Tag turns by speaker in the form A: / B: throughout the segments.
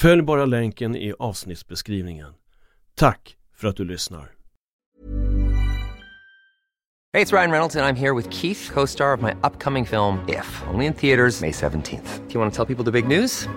A: Följ bara länken i avsnittsbeskrivningen. Tack för att du lyssnar.
B: Hej, det är Ryan Reynolds och jag är här med Keith, co-star of my upcoming film If, only in theaters May 17th. Do you want to tell people the big news?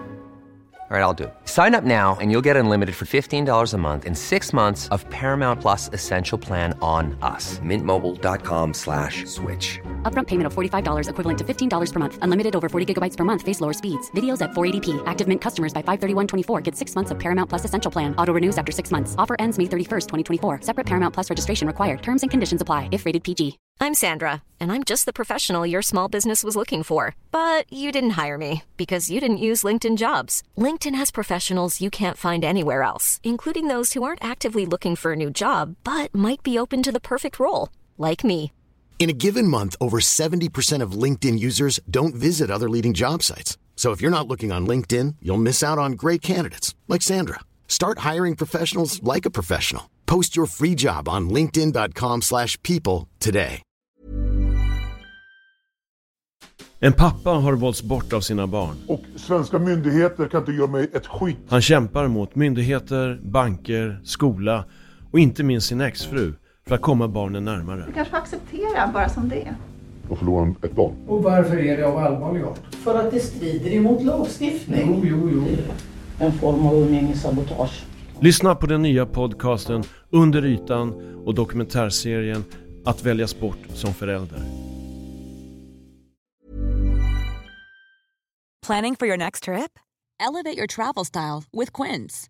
B: All right, I'll do it. Sign up now and you'll get unlimited for $15 a month in six months of Paramount Plus Essential Plan on us. Mintmobile.com slash switch.
C: Upfront payment of $45 equivalent to $15 per month. Unlimited over 40 gigabytes per month. Face lower speeds. Videos at 480p. Active Mint customers by 531.24 get six months of Paramount Plus Essential Plan. Auto renews after six months. Offer ends May 31st, 2024. Separate Paramount Plus registration required. Terms and conditions apply if rated PG.
D: I'm Sandra, and I'm just the professional your small business was looking for. But you didn't hire me because you didn't use LinkedIn jobs. LinkedIn has professionals you can't find anywhere else, including those who aren't actively looking for a new job but might be open to the perfect role, like me.
E: In a given month, over 70% of LinkedIn users don't visit other leading job sites. So if you're not looking on LinkedIn, you'll miss out on great candidates like Sandra. Start hiring professionals like a professional. Post your free job on linkedin.com/people slash people today.
A: En pappa har valts bort av sina barn.
F: Och svenska myndigheter kan inte göra mig ett skit.
A: Han kämpar mot myndigheter, banker, skola och inte minst sin exfru för att komma barnen närmare.
G: Du kanske får acceptera bara som det är.
F: Och förlora ett barn.
H: Och varför är det av allvarlig art?
I: För att det strider emot lagstiftning.
H: Jo, jo, jo.
I: En form av umgängessabotage.
A: Lyssna på den nya podcasten Under ytan och dokumentärserien Att väljas bort som förälder.
J: Planning for your next trip? Elevate your travel style with Quince.